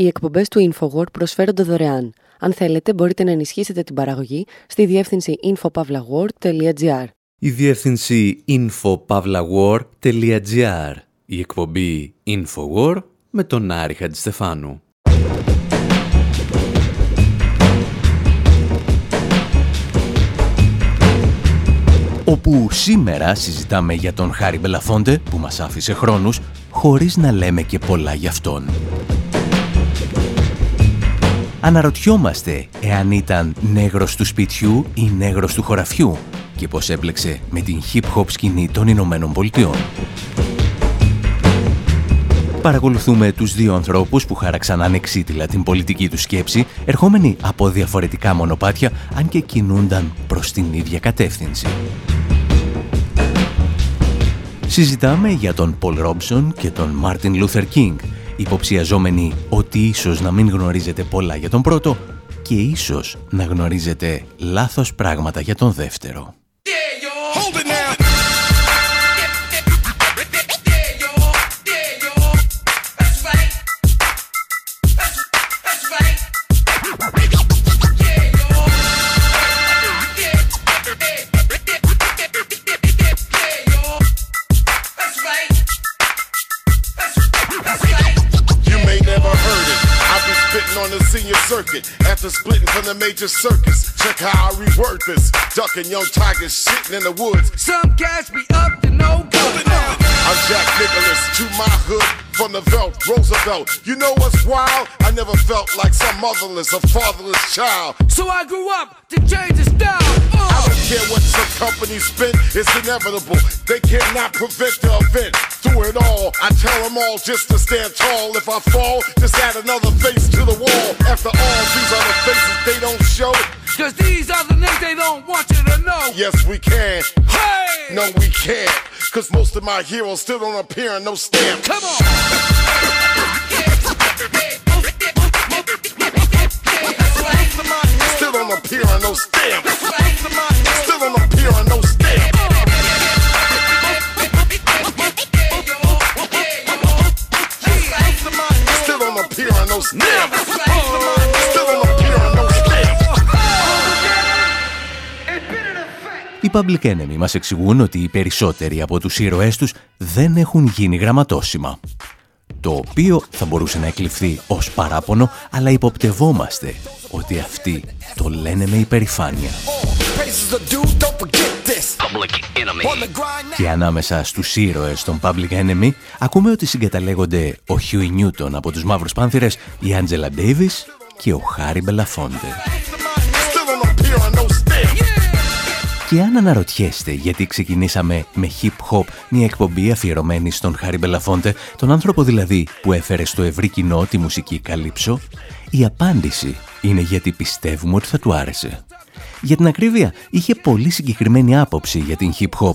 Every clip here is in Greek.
Οι εκπομπές του InfoWord προσφέρονται δωρεάν. Αν θέλετε, μπορείτε να ενισχύσετε την παραγωγή στη διεύθυνση infopavlagor.gr. Η διεύθυνση infopavlagor.gr. Η εκπομπή InfoWord με τον Άρη Χατζηστεφάνου. όπου σήμερα συζητάμε για τον Χάρη Μπελαφόντε που μας άφησε χρόνους χωρίς να λέμε και πολλά για αυτόν. Αναρωτιόμαστε εάν ήταν νέγρος του σπιτιού ή νέγρος του χωραφιού και πώς έπλεξε με την hip-hop σκηνή των Ηνωμένων Πολιτειών. Παρακολουθούμε τους δύο ανθρώπους που χάραξαν ανεξίτηλα την πολιτική τους σκέψη, ερχόμενοι από διαφορετικά μονοπάτια, αν και κινούνταν προς την ίδια κατεύθυνση. Συζητάμε για τον Πολ Ρόμπσον και τον Μάρτιν Λούθερ Κίνγκ, υποψιαζόμενοι ότι ίσως να μην γνωρίζετε πολλά για τον πρώτο και ίσως να γνωρίζετε λάθος πράγματα για τον δεύτερο. circuit. After splitting from the major circus, check how I rework this. Ducking young tigers sitting in the woods. Some cats be up to no. I'm Jack Nicholas to my hood from the belt, Roosevelt. You know what's wild? I never felt like some motherless or fatherless child. So I grew up to change the style. Uh. I don't care what some companies spend, it's inevitable. They cannot prevent the event. Through it all, I tell them all just to stand tall. If I fall, just add another face to the wall. After all, these are the faces they don't show. Cause these are the names they don't want you to know. Yes, we can. Hey! No, we can't. Cause most of my heroes still don't appear in no stamp. Come on! Still don't appear on no stamp. Still don't appear on no stamp. Still don't appear on no stamp. Οι Public Enemy μας εξηγούν ότι οι περισσότεροι από τους ήρωές τους δεν έχουν γίνει γραμματόσημα. Το οποίο θα μπορούσε να εκλειφθεί ως παράπονο, αλλά υποπτευόμαστε ότι αυτοί το λένε με υπερηφάνεια. Και ανάμεσα στους ήρωες των Public Enemy ακούμε ότι συγκαταλέγονται ο Huey Newton από τους Μαύρους Πάνθυρες, η Angela Davis και ο Χάρι Μπελαφόντε. Και αν αναρωτιέστε γιατί ξεκινήσαμε με hip-hop μια εκπομπή αφιερωμένη στον Χάρι Μπελαφόντε, τον άνθρωπο δηλαδή που έφερε στο ευρύ κοινό τη μουσική καλίψο, η απάντηση είναι γιατί πιστεύουμε ότι θα του άρεσε. Για την ακρίβεια, είχε πολύ συγκεκριμένη άποψη για την hip-hop.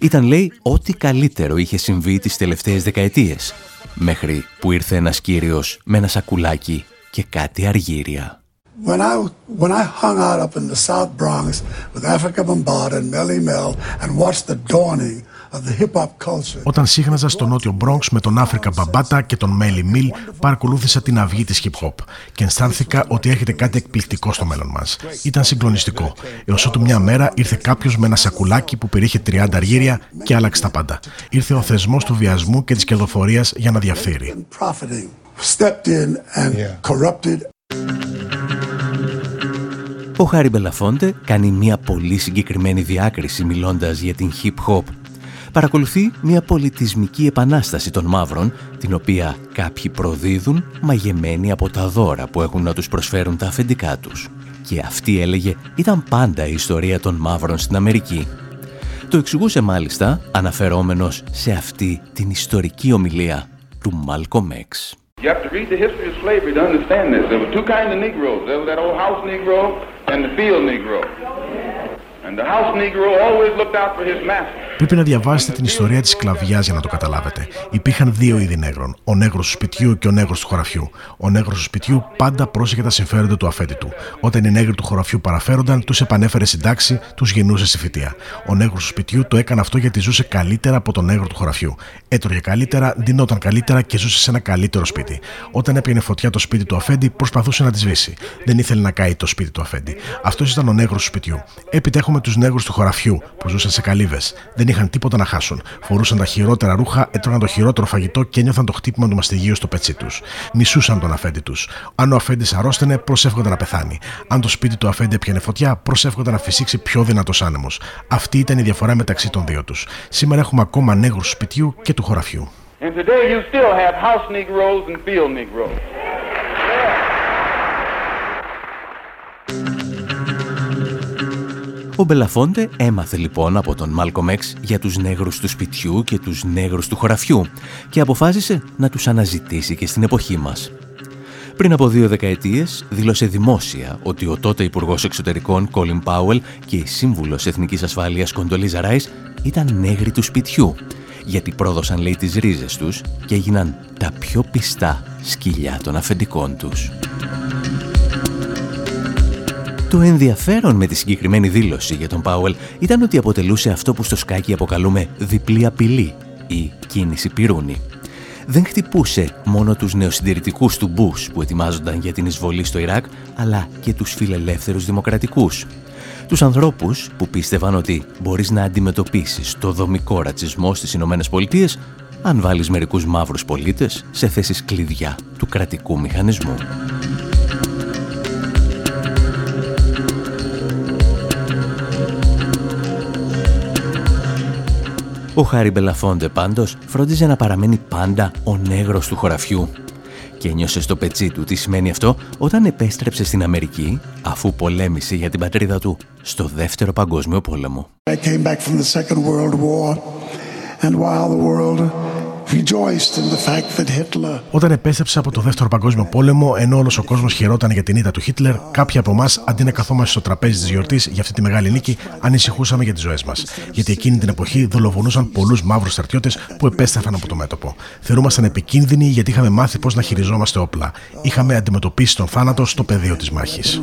Ήταν, λέει, ό,τι καλύτερο είχε συμβεί τις τελευταίες δεκαετίες, μέχρι που ήρθε ένας κύριος με ένα σακουλάκι και κάτι αργύρια. When I, when I hung out up in the South Bronx with Africa Bambaataa and Melly Mel and watched the dawning of the hip hop culture. Όταν σύχναζα στο νότιο Bronx με τον Άφρικα Μπαμπάτα και τον Μέλι Μιλ, παρακολούθησα την αυγή της hip hop και αισθάνθηκα ότι έρχεται κάτι εκπληκτικό στο μέλλον μας. Ήταν συγκλονιστικό, έως ότου μια μέρα ήρθε κάποιος με ένα σακουλάκι που περιείχε 30 αργύρια και άλλαξε τα πάντα. Ήρθε ο θεσμός του βιασμού και της κερδοφορίας για να διαφθείρει. Ο Χάρι Μπελαφόντε κάνει μια πολύ συγκεκριμένη διάκριση μιλώντας για την hip-hop. Παρακολουθεί μια πολιτισμική επανάσταση των μαύρων, την οποία κάποιοι προδίδουν μαγεμένοι από τα δώρα που έχουν να τους προσφέρουν τα αφεντικά τους. Και αυτή έλεγε ήταν πάντα η ιστορία των μαύρων στην Αμερική. Το εξηγούσε μάλιστα αναφερόμενος σε αυτή την ιστορική ομιλία του Μάλκομ Έξ. You have to read the history of slavery to understand this. There were two kinds of Negroes. There was that old house Negro and the field Negro. And the house Negro always looked out for his master. Πρέπει να διαβάσετε την ιστορία της σκλαβιάς για να το καταλάβετε. Υπήρχαν δύο είδη νέγρων, ο νέγρος του σπιτιού και ο νέγρος του χωραφιού. Ο νέγρος του σπιτιού πάντα πρόσεχε τα συμφέροντα του αφέντη του. Όταν οι νέγροι του χωραφιού παραφέρονταν, τους επανέφερε στην τάξη, τους γεννούσε στη φοιτεία. Ο νέγρος του σπιτιού το έκανε αυτό γιατί ζούσε καλύτερα από τον νέγρο του χωραφιού. Έτρωγε καλύτερα, ντυνόταν καλύτερα και ζούσε σε ένα καλύτερο σπίτι. Όταν έπαιρνε φωτιά το σπίτι του αφέντη, προσπαθούσε να τη σβήσει. Δεν ήθελε να καεί το σπίτι του αφέντη. Αυτός ήταν ο νέγρος του σπιτιού. Έπειτα έχουμε τους νέγρους του χωραφιού που ζούσαν σε καλύβες. Δεν είχαν τίποτα να χάσουν. Φορούσαν τα χειρότερα ρούχα, έτρωγαν το χειρότερο φαγητό και ένιωθαν το χτύπημα του μαστιγίου στο πετσί τους. Μισούσαν τον αφέντη τους. Αν ο αφέντης αρρώστενε, προσεύχονταν να πεθάνει. Αν το σπίτι του αφέντη έπιανε φωτιά, προσεύχονταν να φυσήξει πιο δυνατός άνεμος. Αυτή ήταν η διαφορά μεταξύ των δύο τους. Σήμερα έχουμε ακόμα νέγρους σπιτιού και του χωραφιού. And today you still have house Negroes and field Negroes. Ο Μπελαφόντε έμαθε λοιπόν από τον Μάλκομ Εξ για τους νέγρους του σπιτιού και τους νέγρους του χωραφιού και αποφάσισε να τους αναζητήσει και στην εποχή μας. Πριν από δύο δεκαετίες δήλωσε δημόσια ότι ο τότε Υπουργός Εξωτερικών Κόλιν Πάουελ και η Σύμβουλος Εθνικής Ασφάλειας Κοντολίζα Ράις ήταν νέγροι του σπιτιού γιατί πρόδωσαν λέει τις ρίζες τους και έγιναν τα πιο πιστά σκυλιά των αφεντικών τους. Το ενδιαφέρον με τη συγκεκριμένη δήλωση για τον Πάουελ ήταν ότι αποτελούσε αυτό που στο σκάκι αποκαλούμε διπλή απειλή ή κίνηση πυρούνη. Δεν χτυπούσε μόνο τους νεοσυντηρητικούς του Μπούς που ετοιμάζονταν για την εισβολή στο Ιράκ, αλλά και τους φιλελεύθερους δημοκρατικούς. Τους ανθρώπους που πίστευαν ότι μπορείς να αντιμετωπίσεις το δομικό ρατσισμό στις Ηνωμένες Πολιτείες αν βάλεις μερικούς μαύρους πολίτες σε θέσεις κλειδιά του κρατικού μηχανισμού. Ο Χάρη Μπελαφόντε πάντως φρόντιζε να παραμένει πάντα ο νέγρος του χωραφιού και νιώσε στο πετσί του τι σημαίνει αυτό όταν επέστρεψε στην Αμερική αφού πολέμησε για την πατρίδα του στο Δεύτερο Παγκόσμιο Πόλεμο. Όταν επέστρεψε από το Δεύτερο Παγκόσμιο Πόλεμο, ενώ όλος ο κόσμος χαιρόταν για την ήττα του Χίτλερ, κάποιοι από εμάς, αντί να καθόμαστε στο τραπέζι της γιορτής για αυτή τη μεγάλη νίκη, ανησυχούσαμε για τις ζωές μας. Γιατί εκείνη την εποχή δολοφονούσαν πολλούς μαύρους στρατιώτες που επέστρεφαν από το μέτωπο. Θεωρούμασταν επικίνδυνοι γιατί είχαμε μάθει πώς να χειριζόμαστε όπλα. Είχαμε αντιμετωπίσει τον θάνατο στο πεδίο της μάχης.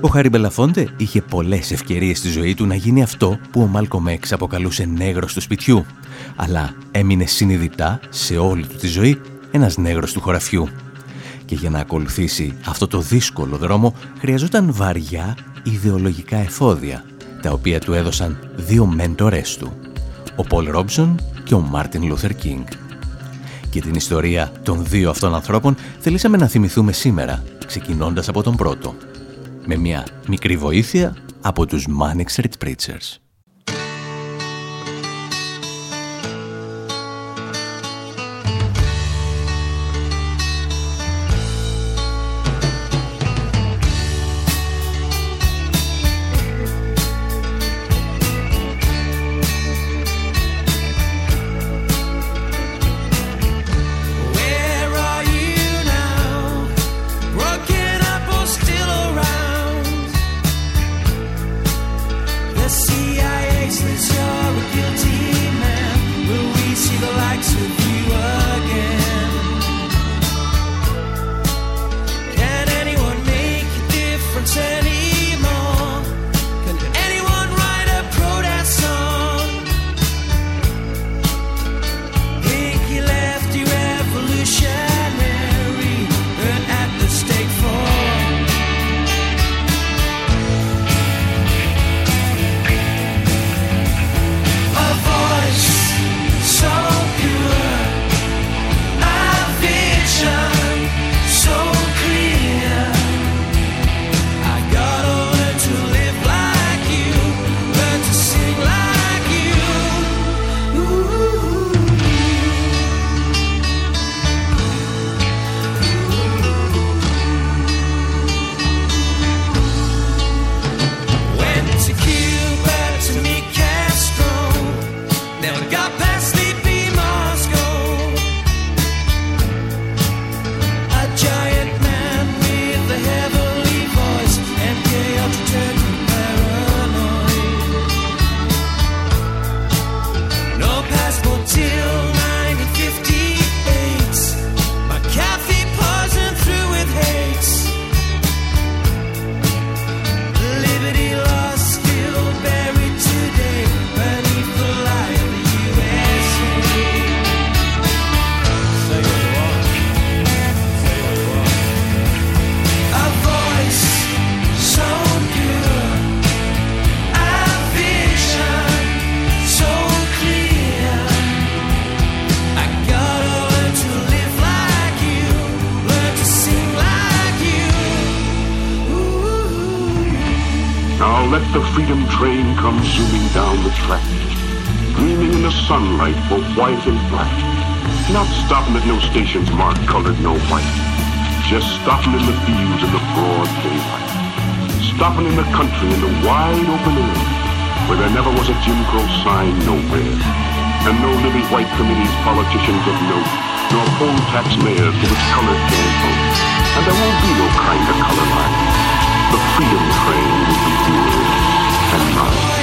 Ο Χάρι Μπελαφόντε είχε πολλές ευκαιρίες στη ζωή του να γίνει αυτό που ο Μάλκομ Έξ αποκαλούσε νέγρος του σπιτιού, αλλά έμεινε συνειδητά σε όλη του τη ζωή ένας νέγρος του χωραφιού. Και για να ακολουθήσει αυτό το δύσκολο δρόμο χρειαζόταν βαριά ιδεολογικά εφόδια, τα οποία του έδωσαν δύο μέντορές του, ο Πολ Ρόμπσον και ο Μάρτιν Λούθερ Κίνγκ. Και την ιστορία των δύο αυτών ανθρώπων θελήσαμε να θυμηθούμε σήμερα, ξεκινώντας από τον πρώτο, με μια μικρή βοήθεια από τους Manic Street Preachers. Country in the wide open air, where there never was a Jim Crow sign nowhere. And no lily white committees, politicians of note, nor poll tax mayors for which colored can't vote. And there won't be no kind of color line. The freedom train will be yours and mine.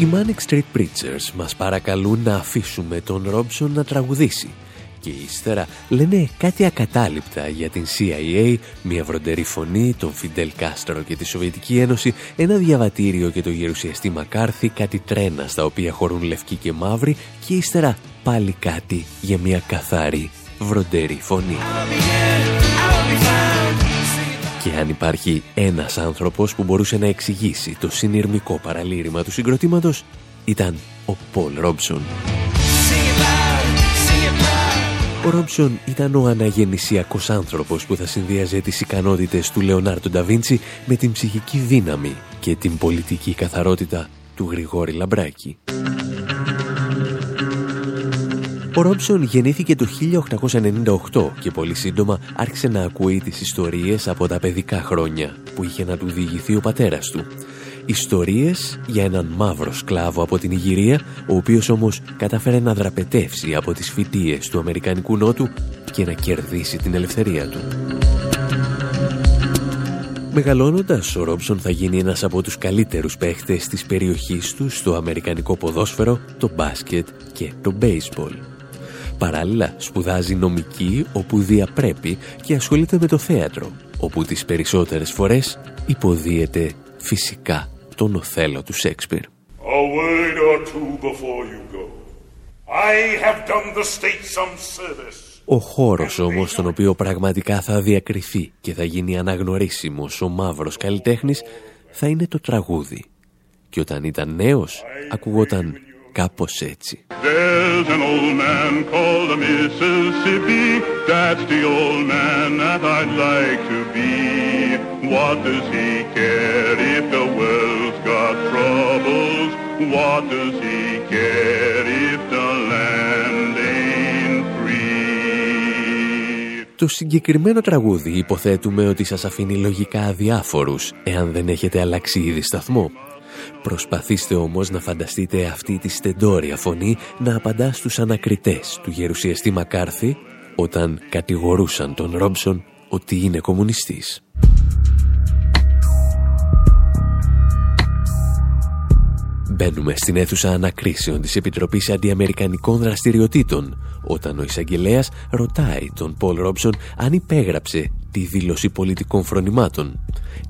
Οι Manic Street Preachers μας παρακαλούν να αφήσουμε τον Ρόμψον να τραγουδήσει και ύστερα λένε κάτι ακατάληπτα για την CIA, μια βροντερή φωνή, τον Φιντέλ Κάστρο και τη Σοβιετική Ένωση, ένα διαβατήριο και το γερουσιαστή Μακάρθη, κάτι τρένα στα οποία χωρούν λευκοί και μαύροι και ύστερα πάλι κάτι για μια καθαρή βροντερή φωνή. Και αν υπάρχει ένας άνθρωπος που μπορούσε να εξηγήσει το συνειρμικό παραλήρημα του συγκροτήματος, ήταν ο Πολ Ρόμψον. Ο Ρόμψον ήταν ο αναγεννησιακός άνθρωπος που θα συνδύαζε τις ικανότητες του Λεωνάρτο Νταβίντσι με την ψυχική δύναμη και την πολιτική καθαρότητα του Γρηγόρη Λαμπράκη. Ο Ρόμψον γεννήθηκε το 1898 και πολύ σύντομα άρχισε να ακούει τις ιστορίες από τα παιδικά χρόνια που είχε να του διηγηθεί ο πατέρας του. Ιστορίες για έναν μαύρο σκλάβο από την Ιγυρία, ο οποίος όμως κατάφερε να δραπετεύσει από τις φοιτίες του Αμερικανικού Νότου και να κερδίσει την ελευθερία του. Μεγαλώνοντας, ο Ρόμψον θα γίνει ένας από τους καλύτερους παίχτες της περιοχής του στο αμερικανικό ποδόσφαιρο, το μπάσκετ και το μπέισμπολ. Παράλληλα, σπουδάζει νομική όπου διαπρέπει και ασχολείται με το θέατρο, όπου τις περισσότερες φορές υποδίεται φυσικά τον Οθέλο του Σέξπιρ. A word or two before you go. I have done the state some service. Ο χώρος όμως στον οποίο πραγματικά θα διακριθεί και θα γίνει αναγνωρίσιμος ο μαύρος καλλιτέχνης θα είναι το τραγούδι. Και όταν ήταν νέος ακουγόταν κάπως έτσι. There's an old man called the Mississippi. That's the old man that I'd like to be. What does he care if the world's got troubles? What does he care if the land ain't free? Το συγκεκριμένο τραγούδι υποθέτουμε ότι σας αφήνει λογικά αδιάφορους εάν δεν έχετε αλλάξει ήδη σταθμό. Προσπαθήστε όμως να φανταστείτε αυτή τη στεντόρια φωνή να απαντά στους ανακριτές του γερουσιαστή Μακάρθη όταν κατηγορούσαν τον Ρόμψον ότι είναι κομμουνιστής. Μπαίνουμε στην αίθουσα ανακρίσεων της Επιτροπής Αντιαμερικανικών Δραστηριοτήτων όταν ο εισαγγελέας ρωτάει τον Πολ Ρόμψον αν υπέγραψε τη δήλωση πολιτικών φρονημάτων.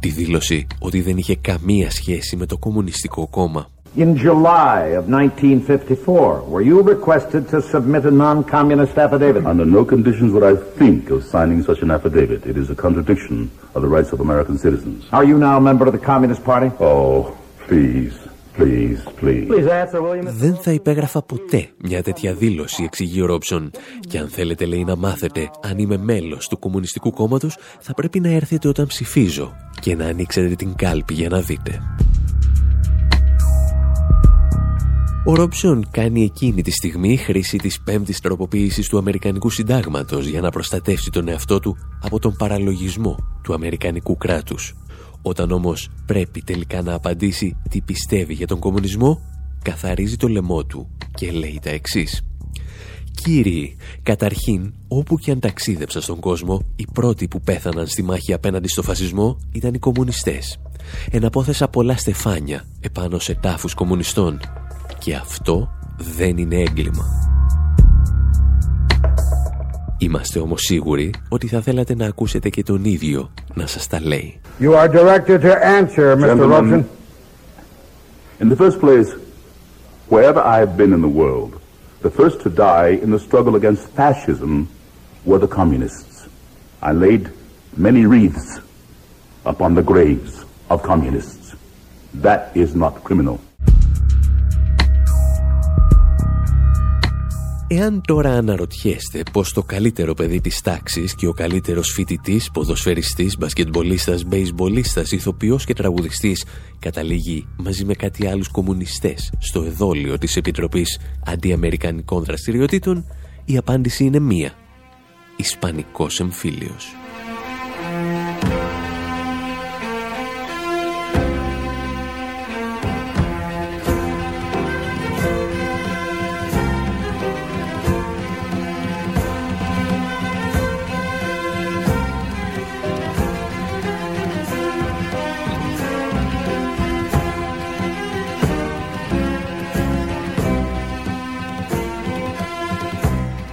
Τη δήλωση ότι δεν είχε καμία σχέση με το Κομμουνιστικό Κόμμα. In July of 1954, were you requested to submit a non-communist affidavit? Under no conditions would I think of signing such an affidavit. It is a contradiction of the rights of American citizens. Are you now a member of the Communist Party? Oh, please, please, please. Please answer, William. Δεν θα υπέγραφα ποτέ μια τέτοια δήλωση, εξηγεί ο Ρόψον. Και αν θέλετε, λέει, να μάθετε αν είμαι μέλος του Κομμουνιστικού Κόμματος, θα πρέπει να έρθετε όταν ψηφίζω και να ανοίξετε την κάλπη για να δείτε. Ο Ρόψον κάνει εκείνη τη στιγμή χρήση της πέμπτης τροποποίησης του Αμερικανικού Συντάγματος για να προστατεύσει τον εαυτό του από τον παραλογισμό του Αμερικανικού κράτους. Όταν όμως πρέπει τελικά να απαντήσει τι πιστεύει για τον κομμουνισμό, καθαρίζει το λαιμό του και λέει τα εξής. Κύριοι, καταρχήν, όπου και αν ταξίδεψα στον κόσμο, οι πρώτοι που πέθαναν στη μάχη απέναντι στο φασισμό ήταν οι κομμουνιστές. Εναπόθεσα πολλά στεφάνια επάνω σε τάφους κομμουνιστών. Και αυτό δεν είναι έγκλημα. Είμαστε όμως σίγουροι ότι θα θέλατε να ακούσετε και τον ίδιο να σας τα λέει. You are directed to answer, Mr. Gentlemen, Robson. In the first place, wherever I have been in the world, the first to die in the struggle against fascism were the communists. I laid many wreaths upon the graves of communists. That is not criminal. Εάν τώρα αναρωτιέστε πως το καλύτερο παιδί της τάξης και ο καλύτερος φοιτητής, ποδοσφαιριστής, μπασκετμπολίστας, μπέισμπολίστας, ηθοποιός και τραγουδιστής καταλήγει μαζί με κάτι άλλους κομμουνιστές στο εδόλιο της Επιτροπής Αντιαμερικανικών Δραστηριοτήτων, η απάντηση είναι μία. Ισπανικός εμφύλιος.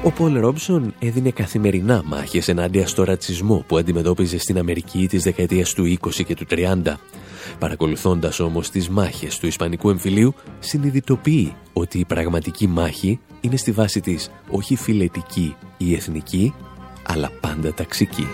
Ο Πολ Ρόμψον έδινε καθημερινά μάχες ενάντια στο ρατσισμό που αντιμετώπιζε στην Αμερική της δεκαετίας του 20 και του 30. Παρακολουθώντας όμως τις μάχες του Ισπανικού εμφυλίου, συνειδητοποιεί ότι η πραγματική μάχη είναι στη βάση της όχι φιλετική ή εθνική, αλλά πάντα ταξική.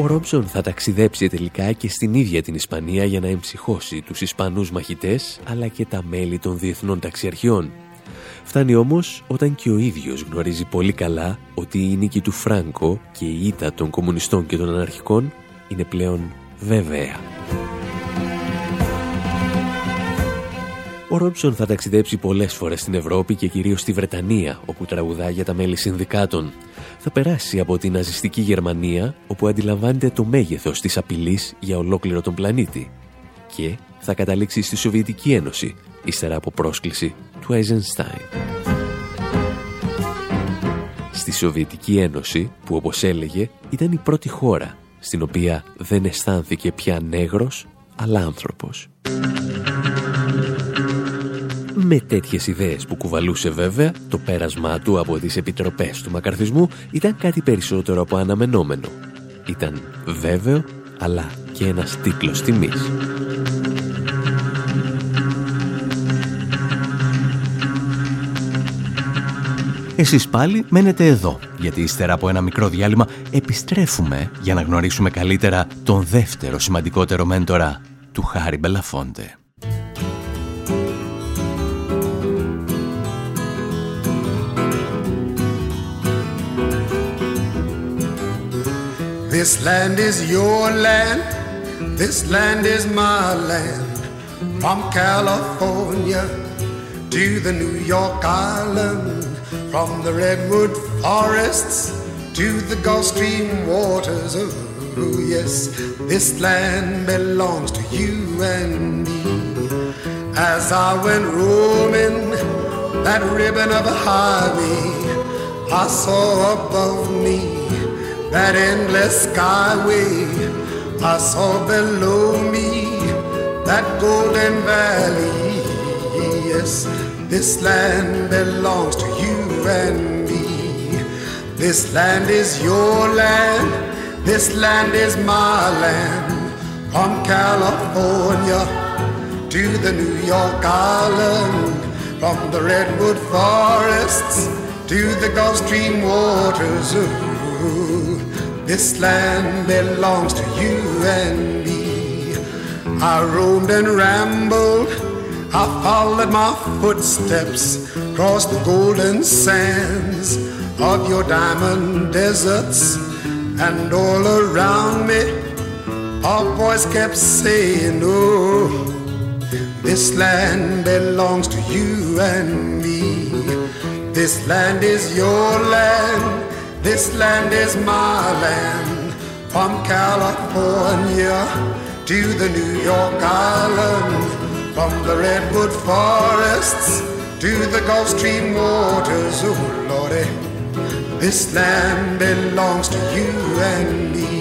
Ο Ρόμψον θα ταξιδέψει τελικά και στην ίδια την Ισπανία για να εμψυχώσει τους Ισπανούς μαχητές αλλά και τα μέλη των διεθνών ταξιαρχιών. Φτάνει όμως όταν και ο ίδιος γνωρίζει πολύ καλά ότι η νίκη του Φράνκο και η ήττα των κομμουνιστών και των αναρχικών είναι πλέον βέβαια. Ο Ρόμψον θα ταξιδέψει πολλές φορές στην Ευρώπη και κυρίως στη Βρετανία, όπου τραγουδά για τα μέλη συνδικάτων. Θα περάσει από την ναζιστική Γερμανία, όπου αντιλαμβάνεται το μέγεθος της απειλής για ολόκληρο τον πλανήτη. Και θα καταλήξει στη Σοβιετική Ένωση, ύστερα από πρόσκληση του Eisenstein. Στη Σοβιετική Ένωση, που όπως έλεγε ήταν η πρώτη χώρα, στην οποία δεν αισθάνθηκε πια νέγρος, αλλά άνθρωπος. Με τέτοιες ιδέες που κουβαλούσε βέβαια, το πέρασμά του από τις επιτροπές του μακαρθισμού ήταν κάτι περισσότερο από αναμενόμενο. Ήταν βέβαιο, αλλά και ένας τίτλος τιμής. Εσείς πάλι μένετε εδώ, γιατί ύστερα από ένα μικρό διάλειμμα επιστρέφουμε για να γνωρίσουμε καλύτερα τον δεύτερο σημαντικότερο μέντορα του Χάρη Μπελαφόντε. This land is your land, this land is my land. From California to the New York Island, from the redwood forests to the Gulf Stream waters. Oh, yes, this land belongs to you and me. As I went roaming that ribbon of a highway, I saw above me that endless skyway. I saw below me that golden valley. Yes, this land belongs to you and me. This land is your land, this land is my land. From California to the New York Island, from the redwood forests to the Gulf Stream waters. This land belongs to you and me. I roamed and rambled, I followed my footsteps across the golden sands of your diamond deserts, and all around me, a voice kept saying, Oh, this land belongs to you and me. This land is your land. This land is my land. From California to the New York Island. From the redwood forests to the Gulf Stream waters. Oh, Lordy, this land belongs to you and me.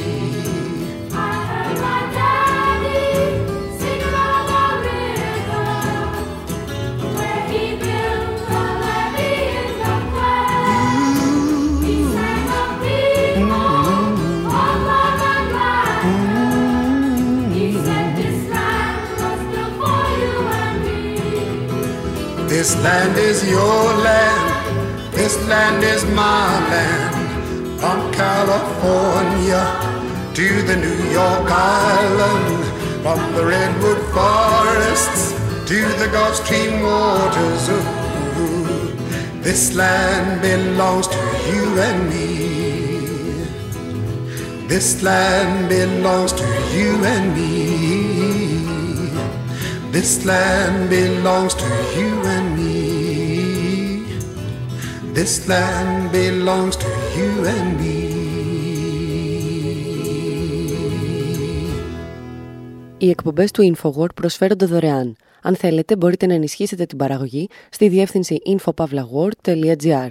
Land is your land. This land is my land. From California to the New York Island. From the redwood forests to the Gulf Stream waters. Ooh, this land belongs to you and me. This land belongs to you and me. This land belongs to you and me. This land belongs to you and me. Οι εκπομπές του InfoWord προσφέρονται δωρεάν. Αν θέλετε, μπορείτε να ενισχύσετε την παραγωγή στη διεύθυνση infopavlagor.gr.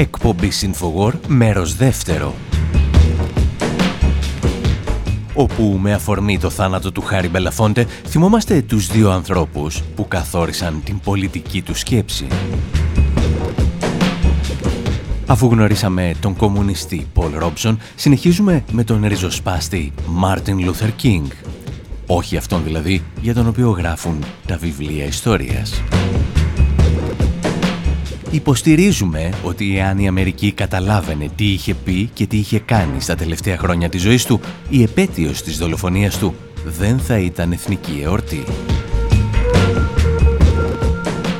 Εκπομπή Infowar, μέρος δεύτερο. Όπου με αφορμή το θάνατο του Χάρι Μπελαφόντε θυμόμαστε τους δύο ανθρώπους που καθόρισαν την πολιτική του σκέψη. Αφού γνωρίσαμε τον κομμουνιστή Πολ Ρόμπσον, συνεχίζουμε με τον ριζοσπάστη Μάρτιν Λούθερ Κίνγκ. Όχι αυτόν δηλαδή για τον οποίο γράφουν τα βιβλία ιστορίας. Υποστηρίζουμε ότι εάν η Αμερική καταλάβαινε τι είχε πει και τι είχε κάνει στα τελευταία χρόνια της ζωής του, η επέτειος της δολοφονίας του δεν θα ήταν εθνική εορτή.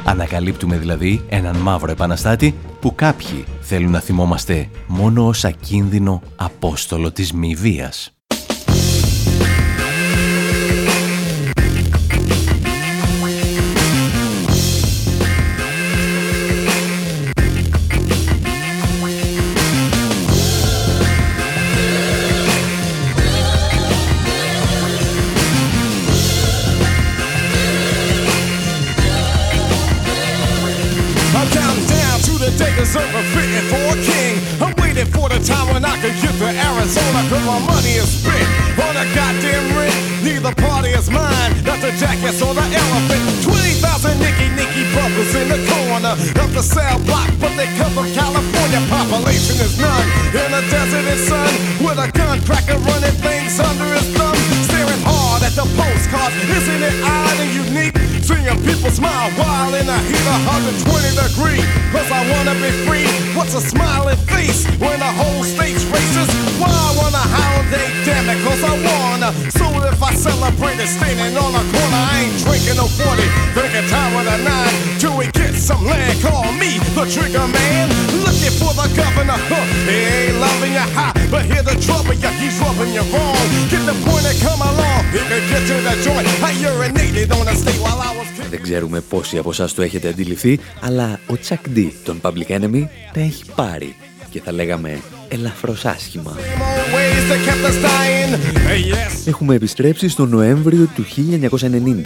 Ανακαλύπτουμε δηλαδή έναν μαύρο επαναστάτη που κάποιοι θέλουν να θυμόμαστε μόνο ως ακίνδυνο απόστολο της μη βίας. Cell block, but they come from California. Population is none in a desert and sun with a gun cracker running things under his thumb. Staring hard at the postcards, isn't it odd and unique? Seeing people smile while in a heat of 120 degree. Cause I wanna be free. What's a smiling face when the whole state's racist? Why I wanna holiday, damn it, cause I wanna. So if I celebrate it standing on a corner, I ain't drinking no 40. Drinking time with a nine till we get some land. Call me the trigger man. Looking for the governor. Huh. He ain't loving you high, but hear the trouble, yeah, he's rubbing you wrong. Get the point and come along. He can get to the joint. I urinated on the state while I was kicking. Δεν ξέρουμε πόσοι από εσά το έχετε αντιληφθεί, αλλά ο Τσακ Ντί, τον Public Enemy, τα έχει πάρει και θα λέγαμε ελαφρώς άσχημα. Ways that kept us dying. Hey, yes. Έχουμε επιστρέψει στο Νοέμβριο του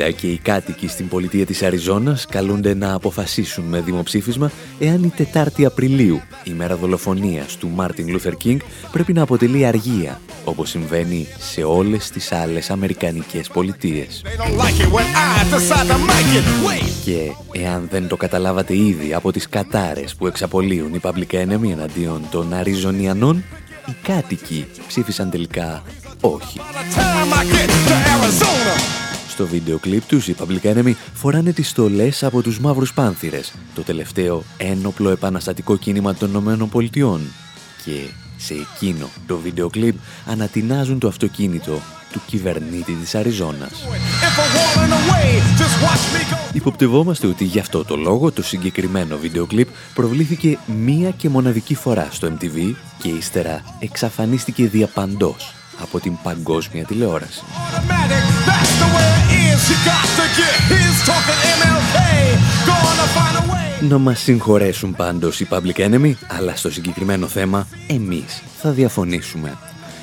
1990 και οι κάτοικοι στην πολιτεία της Αριζόνας καλούνται να αποφασίσουν με δημοψήφισμα εάν η 4η Απριλίου, η μέρα δολοφονίας του Μάρτιν Λούθερ Κίνγκ, πρέπει να αποτελεί αργία, όπως συμβαίνει σε όλες τις άλλες αμερικανικές πολιτείες. They don't like it when I decide to make it. Wait. Και εάν δεν το καταλάβατε ήδη από τις κατάρες που εξαπολύουν οι Public Enemy εναντίον των Αριζονιανών, οι κάτοικοι ψήφισαν τελικά όχι. By the time I get to Arizona. Στο βίντεο κλιπ τους, οι Public Enemy φοράνε τις στολές από τους Μαύρους Πάνθυρες, το τελευταίο ένοπλο επαναστατικό κίνημα των Ηνωμένων Πολιτειών. Και σε εκείνο το βίντεο κλιπ ανατινάζουν το αυτοκίνητο του κυβερνήτη της Αριζόνας. If I'm walling away, just watch me go. Υποπτευόμαστε ότι γι' αυτό το λόγο το συγκεκριμένο βίντεο κλιπ προβλήθηκε μία και μοναδική φορά στο MTV και ύστερα εξαφανίστηκε διαπαντός από την παγκόσμια τηλεόραση. Να μας συγχωρέσουν πάντως οι Public Enemy, αλλά στο συγκεκριμένο θέμα εμείς θα διαφωνήσουμε.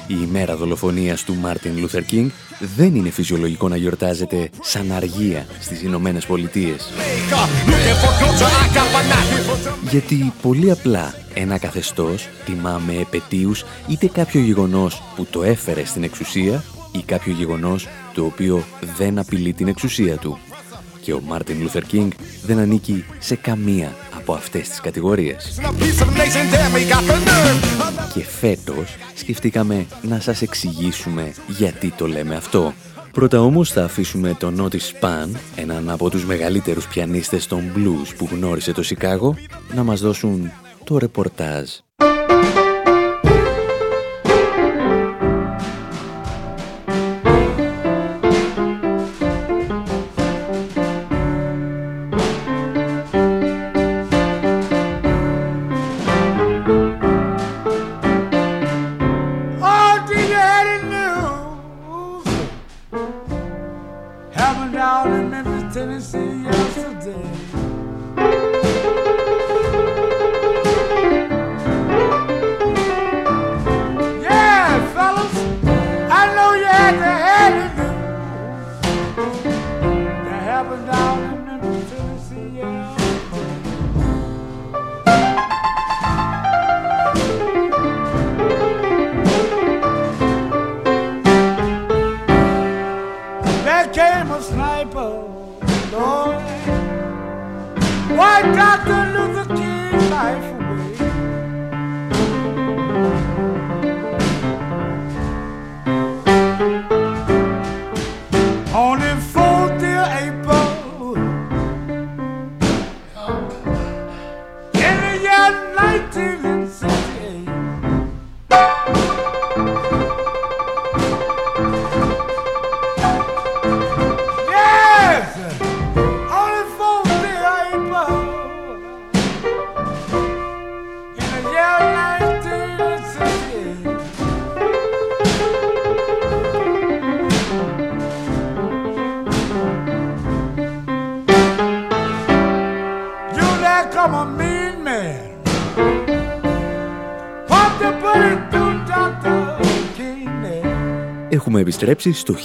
Η ημέρα δολοφονίας του Μάρτιν Λούθερ Κίνγκ δεν είναι φυσιολογικό να γιορτάζεται σαν αργία στις Ηνωμένες Πολιτείες. Make up, looking for culture. I got my knife for some. Γιατί πολύ απλά ένα καθεστώς τιμά με επετείους είτε κάποιο γεγονός που το έφερε στην εξουσία ή κάποιο γεγονός το οποίο δεν απειλεί την εξουσία του. Και ο Μάρτιν Λούθερ Κίνγκ δεν ανήκει σε καμία από από αυτές τις κατηγορίες. Και φέτος σκεφτήκαμε να σας εξηγήσουμε γιατί το λέμε αυτό. Πρώτα όμως θα αφήσουμε τον Νότι Σπαν, έναν από τους μεγαλύτερους πιανίστες των blues που γνώρισε το Σικάγο, να μας δώσουν το ρεπορτάζ. Επιστρέψει στο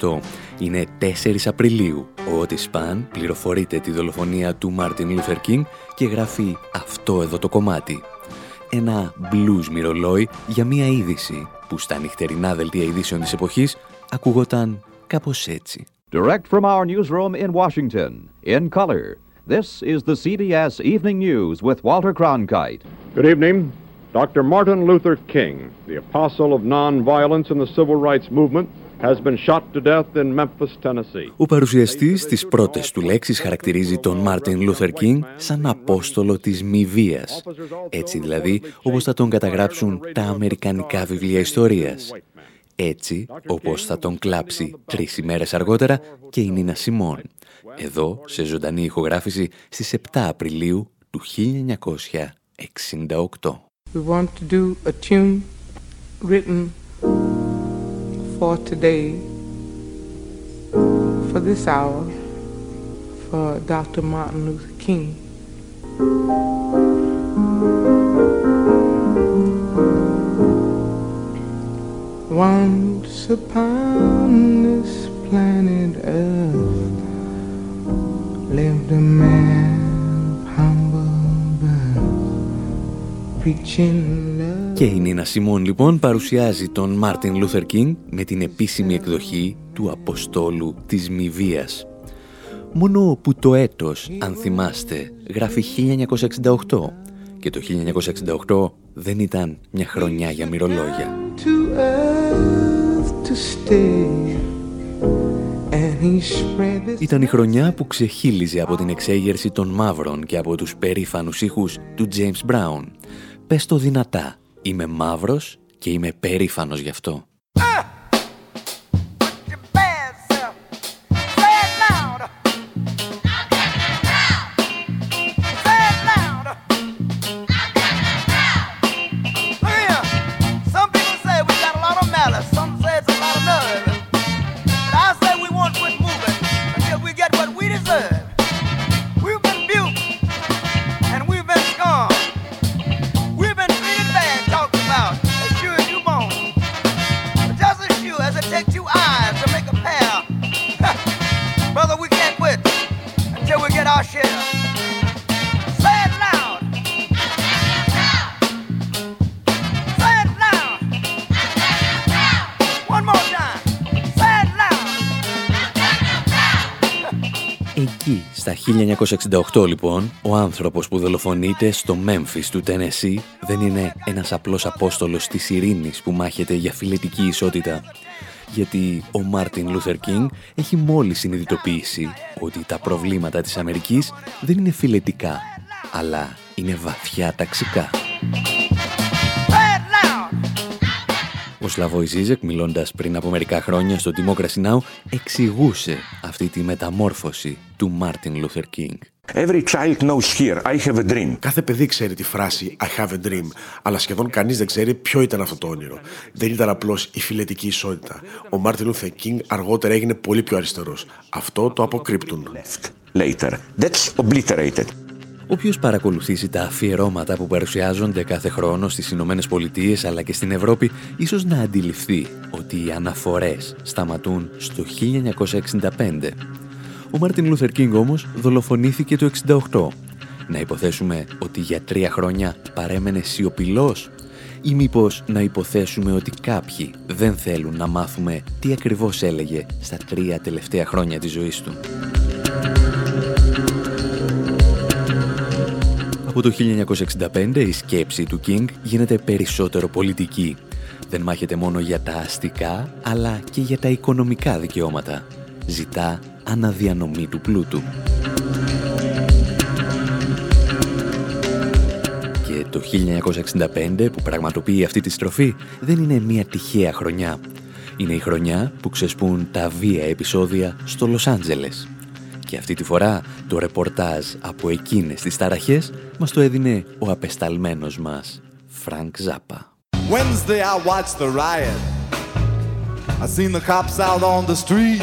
1968. Είναι 4 Απριλίου. Ο Otis Spann πληροφορείται τη δολοφονία του Μάρτιν Λούθερ Κίνγκ και γράφει αυτό εδώ το κομμάτι. Ένα blues μοιρολόι για μία είδηση που στα νυχτερινά δελτία ειδήσεων της εποχής ακούγονταν κάπως έτσι. Direct from our newsroom in Washington, in color, this is the CBS Evening News with Walter Cronkite. Good evening. Dr. Martin Luther King, the apostle of nonviolence in the civil rights movement, has been shot to death in Memphis, Tennessee. Ο παρουσιαστής στις πρώτες του λέξεις χαρακτηρίζει τον Μάρτιν Λούθερ Κίνγκ σαν απόστολο της μη βίας. Έτσι δηλαδή όπως θα τον καταγράψουν τα αμερικανικά βιβλία ιστορίας. Έτσι όπως θα τον κλάψει τρεις ημέρες αργότερα και η Νίνα Σιμών. Εδώ σε ζωντανή ηχογράφηση στις 7 Απριλίου του 1968. We want to do a tune written for today, for this hour, for Dr. Martin Luther King. Once upon this planet Earth lived a man Και η Νίνα Σιμών λοιπόν παρουσιάζει τον Μάρτιν Λούθερ Κίνγκ με την επίσημη εκδοχή του Αποστόλου της Μη Μόνο που το έτος, αν θυμάστε, γράφει 1968 και το 1968 δεν ήταν μια χρονιά για μοιρολόγια. Ήταν η χρονιά που ξεχύλιζε από την εξέγερση των μαύρων και από τους περήφανους ήχους του James Brown Πες το δυνατά. Είμαι μαύρος και είμαι περήφανος γι' αυτό. Εκεί, στα 1968 λοιπόν, ο άνθρωπος που δολοφονείται στο Μέμφις του Τενεσί δεν είναι ένας απλός απόστολος της ειρήνης που μάχεται για φιλετική ισότητα. Γιατί ο Μάρτιν Λούθερ Κίνγκ έχει μόλις συνειδητοποιήσει ότι τα προβλήματα της Αμερικής δεν είναι φιλετικά, αλλά είναι βαθιά ταξικά. Ο Σλαβόι Ζίζεκ, μιλώντας πριν από μερικά χρόνια στο Democracy Now, εξηγούσε αυτή τη μεταμόρφωση του Μάρτιν Λούθερ Κίνγκ. Every child knows here, I have a dream. Κάθε παιδί ξέρει τη φράση I have a dream, αλλά σχεδόν κανείς δεν ξέρει ποιο ήταν αυτό το όνειρο. Δεν ήταν απλώς η φυλετική ισότητα. Ο Μάρτιν Λούθερ Κίνγκ αργότερα έγινε πολύ πιο αριστερός. Αυτό το αποκρύπτουν. Later. That's obliterated. Όποιος παρακολουθήσει τα αφιερώματα που παρουσιάζονται κάθε χρόνο στις Ηνωμένες Πολιτείες αλλά και στην Ευρώπη, ίσως να αντιληφθεί ότι οι αναφορές σταματούν στο 1965. Ο Μάρτιν Λούθερ Κίνγκ όμως δολοφονήθηκε το 68. Να υποθέσουμε ότι για τρία χρόνια παρέμενε σιωπηλός ή μήπως να υποθέσουμε ότι κάποιοι δεν θέλουν να μάθουμε τι ακριβώς έλεγε στα τρία τελευταία χρόνια της ζωής του. Από το 1965 η σκέψη του King γίνεται περισσότερο πολιτική. Δεν μάχεται μόνο για τα αστικά, αλλά και για τα οικονομικά δικαιώματα. Ζητά αναδιανομή του πλούτου. Και το 1965 που πραγματοποιεί αυτή τη στροφή δεν είναι μια τυχαία χρονιά. Είναι η χρονιά που ξεσπούν τα βία επεισόδια στο Λος Άντζελες και αυτή τη φορά το ρεπορτάζ από εκείνες τις ταραχές μας το έδινε ο απεσταλμένος μας, Φρανκ Ζάπα. Wednesday I watched the riot. I seen the cops out on the street.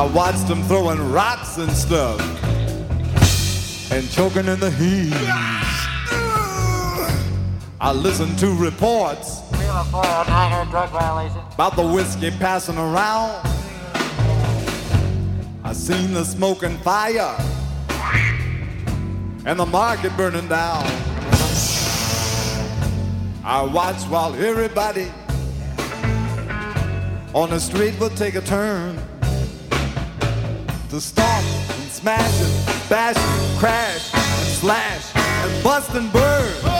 I watched them throwing rocks and stuff and choking in the heat. I listened to reports about the whiskey passing around. I seen the smoke and fire and the market burning down. I watched while everybody on the street would take a turn to stomp and smash and bash and crash and slash and bust and burn.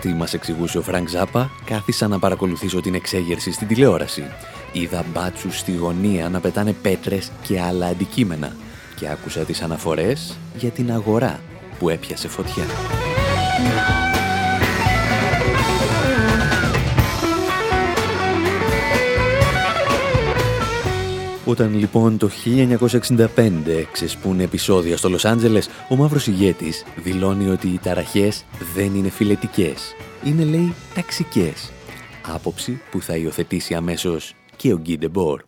Την Τετάρτη, μας εξηγούσε ο Φρανκ Ζάπα, κάθισα να παρακολουθήσω την εξέγερση στην τηλεόραση. Είδα μπάτσους στη γωνία να πετάνε πέτρες και άλλα αντικείμενα και άκουσα τις αναφορές για την αγορά που έπιασε φωτιά. Όταν λοιπόν το 1965 ξεσπούν επεισόδια στο Λος Άντζελες, ο μαύρος ηγέτης δηλώνει ότι οι ταραχές δεν είναι φιλετικές. Είναι, λέει, ταξικές. Άποψη που θα υιοθετήσει αμέσως και ο Γκίντε Μπορ.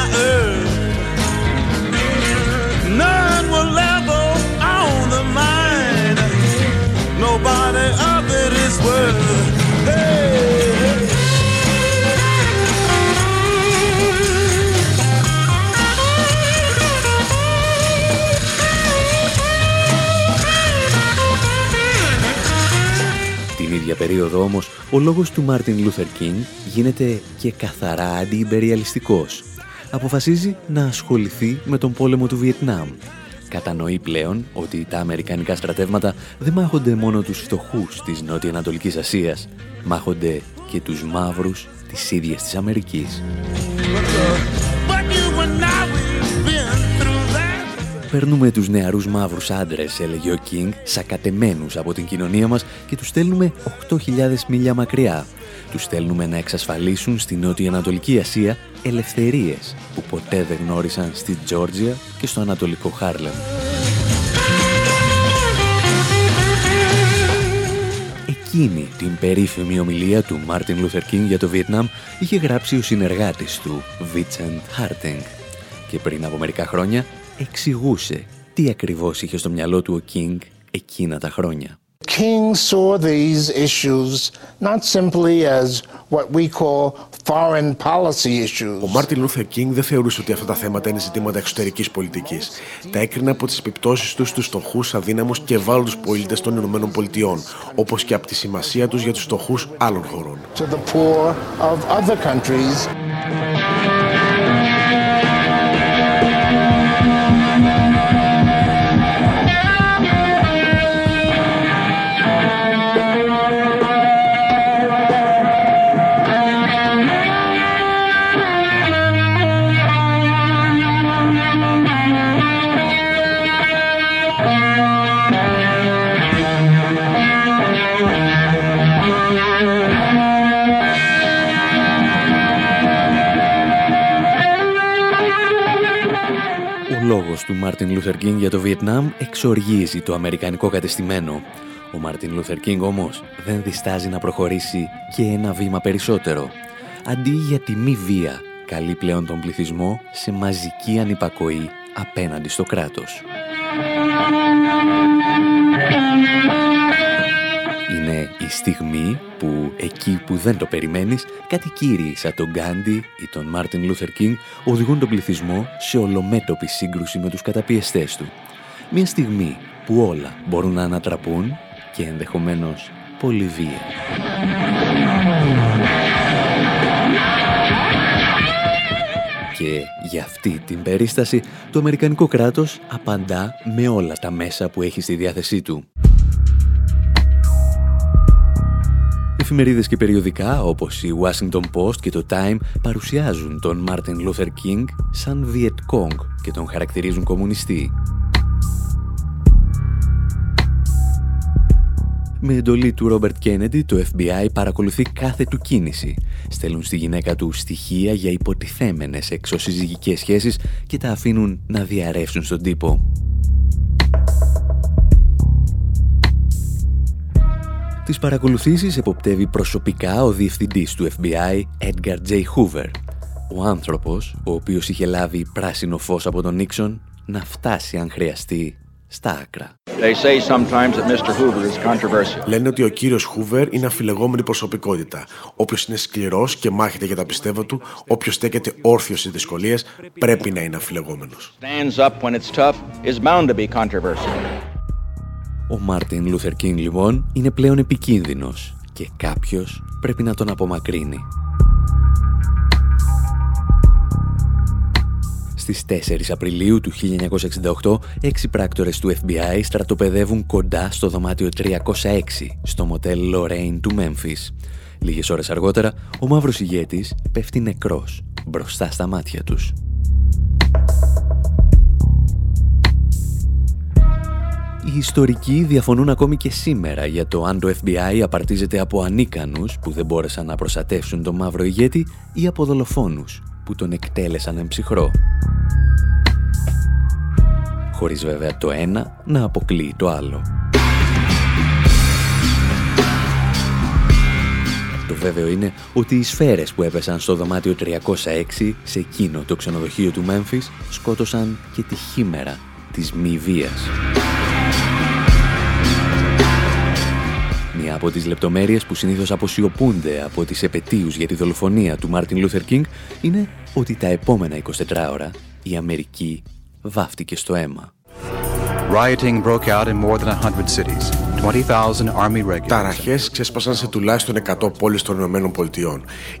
Την ίδια περίοδο όμως, ο λόγος του Μάρτιν Λούθερ Κίνγκ γίνεται και καθαρά αντιυμπεριαλιστικός. Αποφασίζει να ασχοληθεί με τον πόλεμο του Βιετνάμ Κατανοεί πλέον ότι τα αμερικανικά στρατεύματα δεν μάχονται μόνο τους φτωχούς της Νότια-Ανατολικής Ασίας, μάχονται και τους μαύρους της ίδιας της Αμερικής. Παίρνουμε τους νεαρούς μαύρους άντρες, έλεγε ο Κίνγκ, σακατεμένους από την κοινωνία μας και τους στέλνουμε 8.000 μίλια μακριά. Τους στέλνουμε να εξασφαλίσουν στη Νότια Ανατολική Ασία ελευθερίες που ποτέ δεν γνώρισαν στη Τζόρτζια και στο Ανατολικό Χάρλεμ. Εκείνη την περίφημη ομιλία του Μάρτιν Λούθερ Κίνγκ για το Βιετνάμ είχε γράψει ο συνεργάτης του, Βίνσεντ Χάρντινγκ. Και πριν από μερικά χρόνια εξηγούσε τι ακριβώς είχε στο μυαλό του ο Κίνγκ εκείνα τα χρόνια. King saw these issues not simply as what we call foreign policy issues. Ο Μάρτιν Λούθερ Κίνγκ δεν θεωρούσε ότι αυτά τα θέματα είναι ζητήματα εξωτερικής πολιτικής. Τα έκρινε από τις επιπτώσεις τους στους φτωχούς, αδύναμους και ευάλωτους πολίτες των Ηνωμένων Πολιτειών, όπως και από τη σημασία τους για τους φτωχούς άλλων χωρών. To the poor of other countries. Μάρτιν Λούθερ Κίνγκ για το Βιετνάμ εξοργίζει το αμερικανικό κατεστημένο. Ο Μάρτιν Λούθερ Κίνγκ όμως δεν διστάζει να προχωρήσει και ένα βήμα περισσότερο. Αντί για τη μη βία, καλεί πλέον τον πληθυσμό σε μαζική ανυπακοή απέναντι στο κράτος. Είναι η στιγμή που εκεί που δεν το περιμένεις, κάτι κύριοι σαν τον Γκάντι ή τον Μάρτιν Λούθερ Κίνγκ οδηγούν τον πληθυσμό σε ολομέτωπη σύγκρουση με τους καταπιεστές του. Μια στιγμή που όλα μπορούν να ανατραπούν και ενδεχομένως πολύ βία. Και για αυτή την περίσταση το Αμερικανικό κράτος απαντά με όλα τα μέσα που έχει στη διάθεσή του. Εφημερίδες και περιοδικά όπως η Washington Post και το Time παρουσιάζουν τον Martin Luther King σαν Viet Cong και τον χαρακτηρίζουν κομμουνιστή. Με εντολή του Ρόμπερτ Κέννεντι, το FBI παρακολουθεί κάθε του κίνηση. Στέλνουν στη γυναίκα του στοιχεία για υποτιθέμενες εξωσυζυγικές σχέσεις και τα αφήνουν να διαρρεύσουν στον τύπο. Τις παρακολουθήσεις εποπτεύει προσωπικά ο διευθυντής του FBI, Edgar J. Hoover. Ο άνθρωπος, ο οποίος είχε λάβει πράσινο φως από τον Νίξον, να φτάσει αν χρειαστεί στα άκρα. Λένε ότι ο κύριος Χούβερ είναι αμφιλεγόμενη προσωπικότητα. Όποιος είναι σκληρός και μάχεται για τα πιστεύω του, όποιος στέκεται όρθιος στις δυσκολίες, πρέπει να είναι αμφιλεγόμενος. Ο Μάρτιν Λούθερ Κίνγκ λοιπόν είναι πλέον επικίνδυνος και κάποιος πρέπει να τον απομακρύνει. Στις 4 Απριλίου του 1968, έξι πράκτορες του FBI στρατοπεδεύουν κοντά στο δωμάτιο 306, στο μοτέλ Lorraine του Μέμφις. Λίγες ώρες αργότερα, ο μαύρος ηγέτης πέφτει νεκρός μπροστά στα μάτια τους. Οι ιστορικοί διαφωνούν ακόμη και σήμερα για το αν το FBI απαρτίζεται από ανίκανους που δεν μπόρεσαν να προστατεύσουν τον μαύρο ηγέτη ή από δολοφόνους που τον εκτέλεσαν εμψυχρό. Χωρίς βέβαια το ένα να αποκλείει το άλλο. Το βέβαιο είναι ότι οι σφαίρες που έπεσαν στο δωμάτιο 306 σε εκείνο το ξενοδοχείο του Μέμφις σκότωσαν και τη χήμερα της μη βίας. Μία από τις λεπτομέρειες που συνήθως αποσιωπούνται από τις επετείους για τη δολοφονία του Μάρτιν Λούθερ Κίνγκ είναι ότι τα επόμενα 24ωρα η Αμερική βάφτηκε στο αίμα. Rioting broke out in more than 100 cities. Ταραχές ξέσπασαν σε τουλάχιστον 100 πόλεις των ΗΠΑ.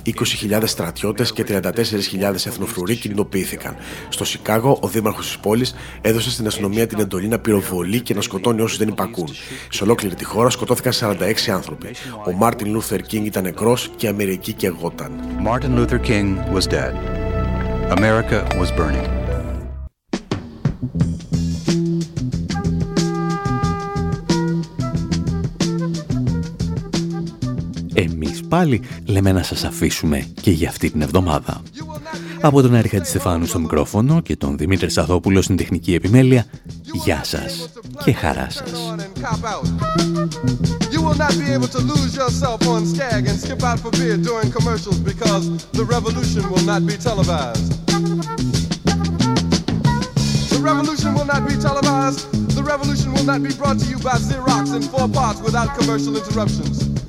20.000 στρατιώτες και 34.000 εθνοφρουροί κινητοποιήθηκαν. Στο Σικάγο, ο δήμαρχος της πόλης έδωσε στην αστυνομία την εντολή να πυροβολεί και να σκοτώνει όσους δεν υπακούν. Σε ολόκληρη τη χώρα σκοτώθηκαν 46 άνθρωποι. Ο Μάρτιν Λούθερ Κίνγκ ήταν νεκρός και η Αμερική καιγόταν. Martin Luther King was dead. America was burning. Εμείς πάλι λέμε να σας αφήσουμε και για αυτή την εβδομάδα. Από τον Άρη Χατζηστεφάνου στο μικρόφωνο και τον Δημήτρη Σαδόπουλο στην τεχνική επιμέλεια, γεια σας και χαρά σας. You will not be able to lose yourself on Skag and skip out for beer during commercials because the revolution will not be televised. The revolution will not be televised. The revolution will not be brought to you by Xerox in four parts without commercial interruptions.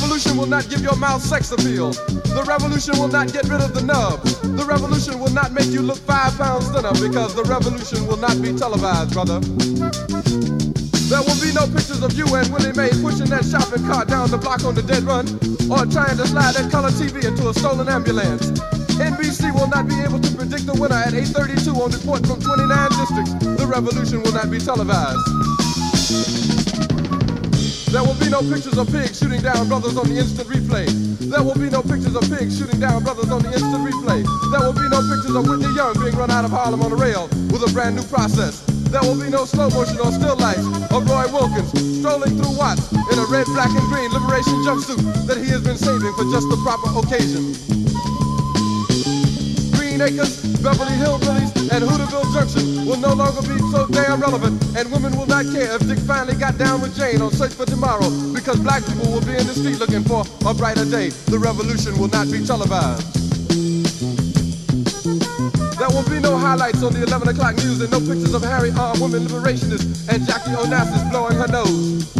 Revolution will not give your mouth sex appeal. The revolution will not get rid of the nub. The revolution will not make you look five pounds thinner because the revolution will not be televised, brother. There will be no pictures of you and Willie Mae pushing that shopping cart down the block on the dead run or trying to slide that color TV into a stolen ambulance. NBC will not be able to predict the winner at 8.32 on report from 29 districts. The revolution will not be televised. There will be no pictures of pigs shooting down brothers on the instant replay. There will be no pictures of pigs shooting down brothers on the instant replay. There will be no pictures of Whitney Young being run out of Harlem on a rail with a brand new process. There will be no slow motion or still life of Roy Wilkins strolling through Watts in a red, black, and green liberation jumpsuit that he has been saving for just the proper occasion. Beverly Hillbillies, and Hooterville Junction will no longer be so damn relevant, and women will not care if Dick finally got down with Jane on Search for Tomorrow, because black people will be in the street looking for a brighter day. The revolution will not be televised. There will be no highlights on the 11 o'clock news and no pictures of Harry armed women liberationists and Jackie Onassis blowing her nose.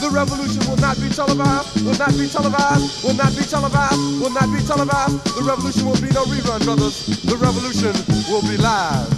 The revolution will not be televised, will not be televised, will not be televised, will not be televised. The revolution will be no rerun, brothers. The revolution will be live.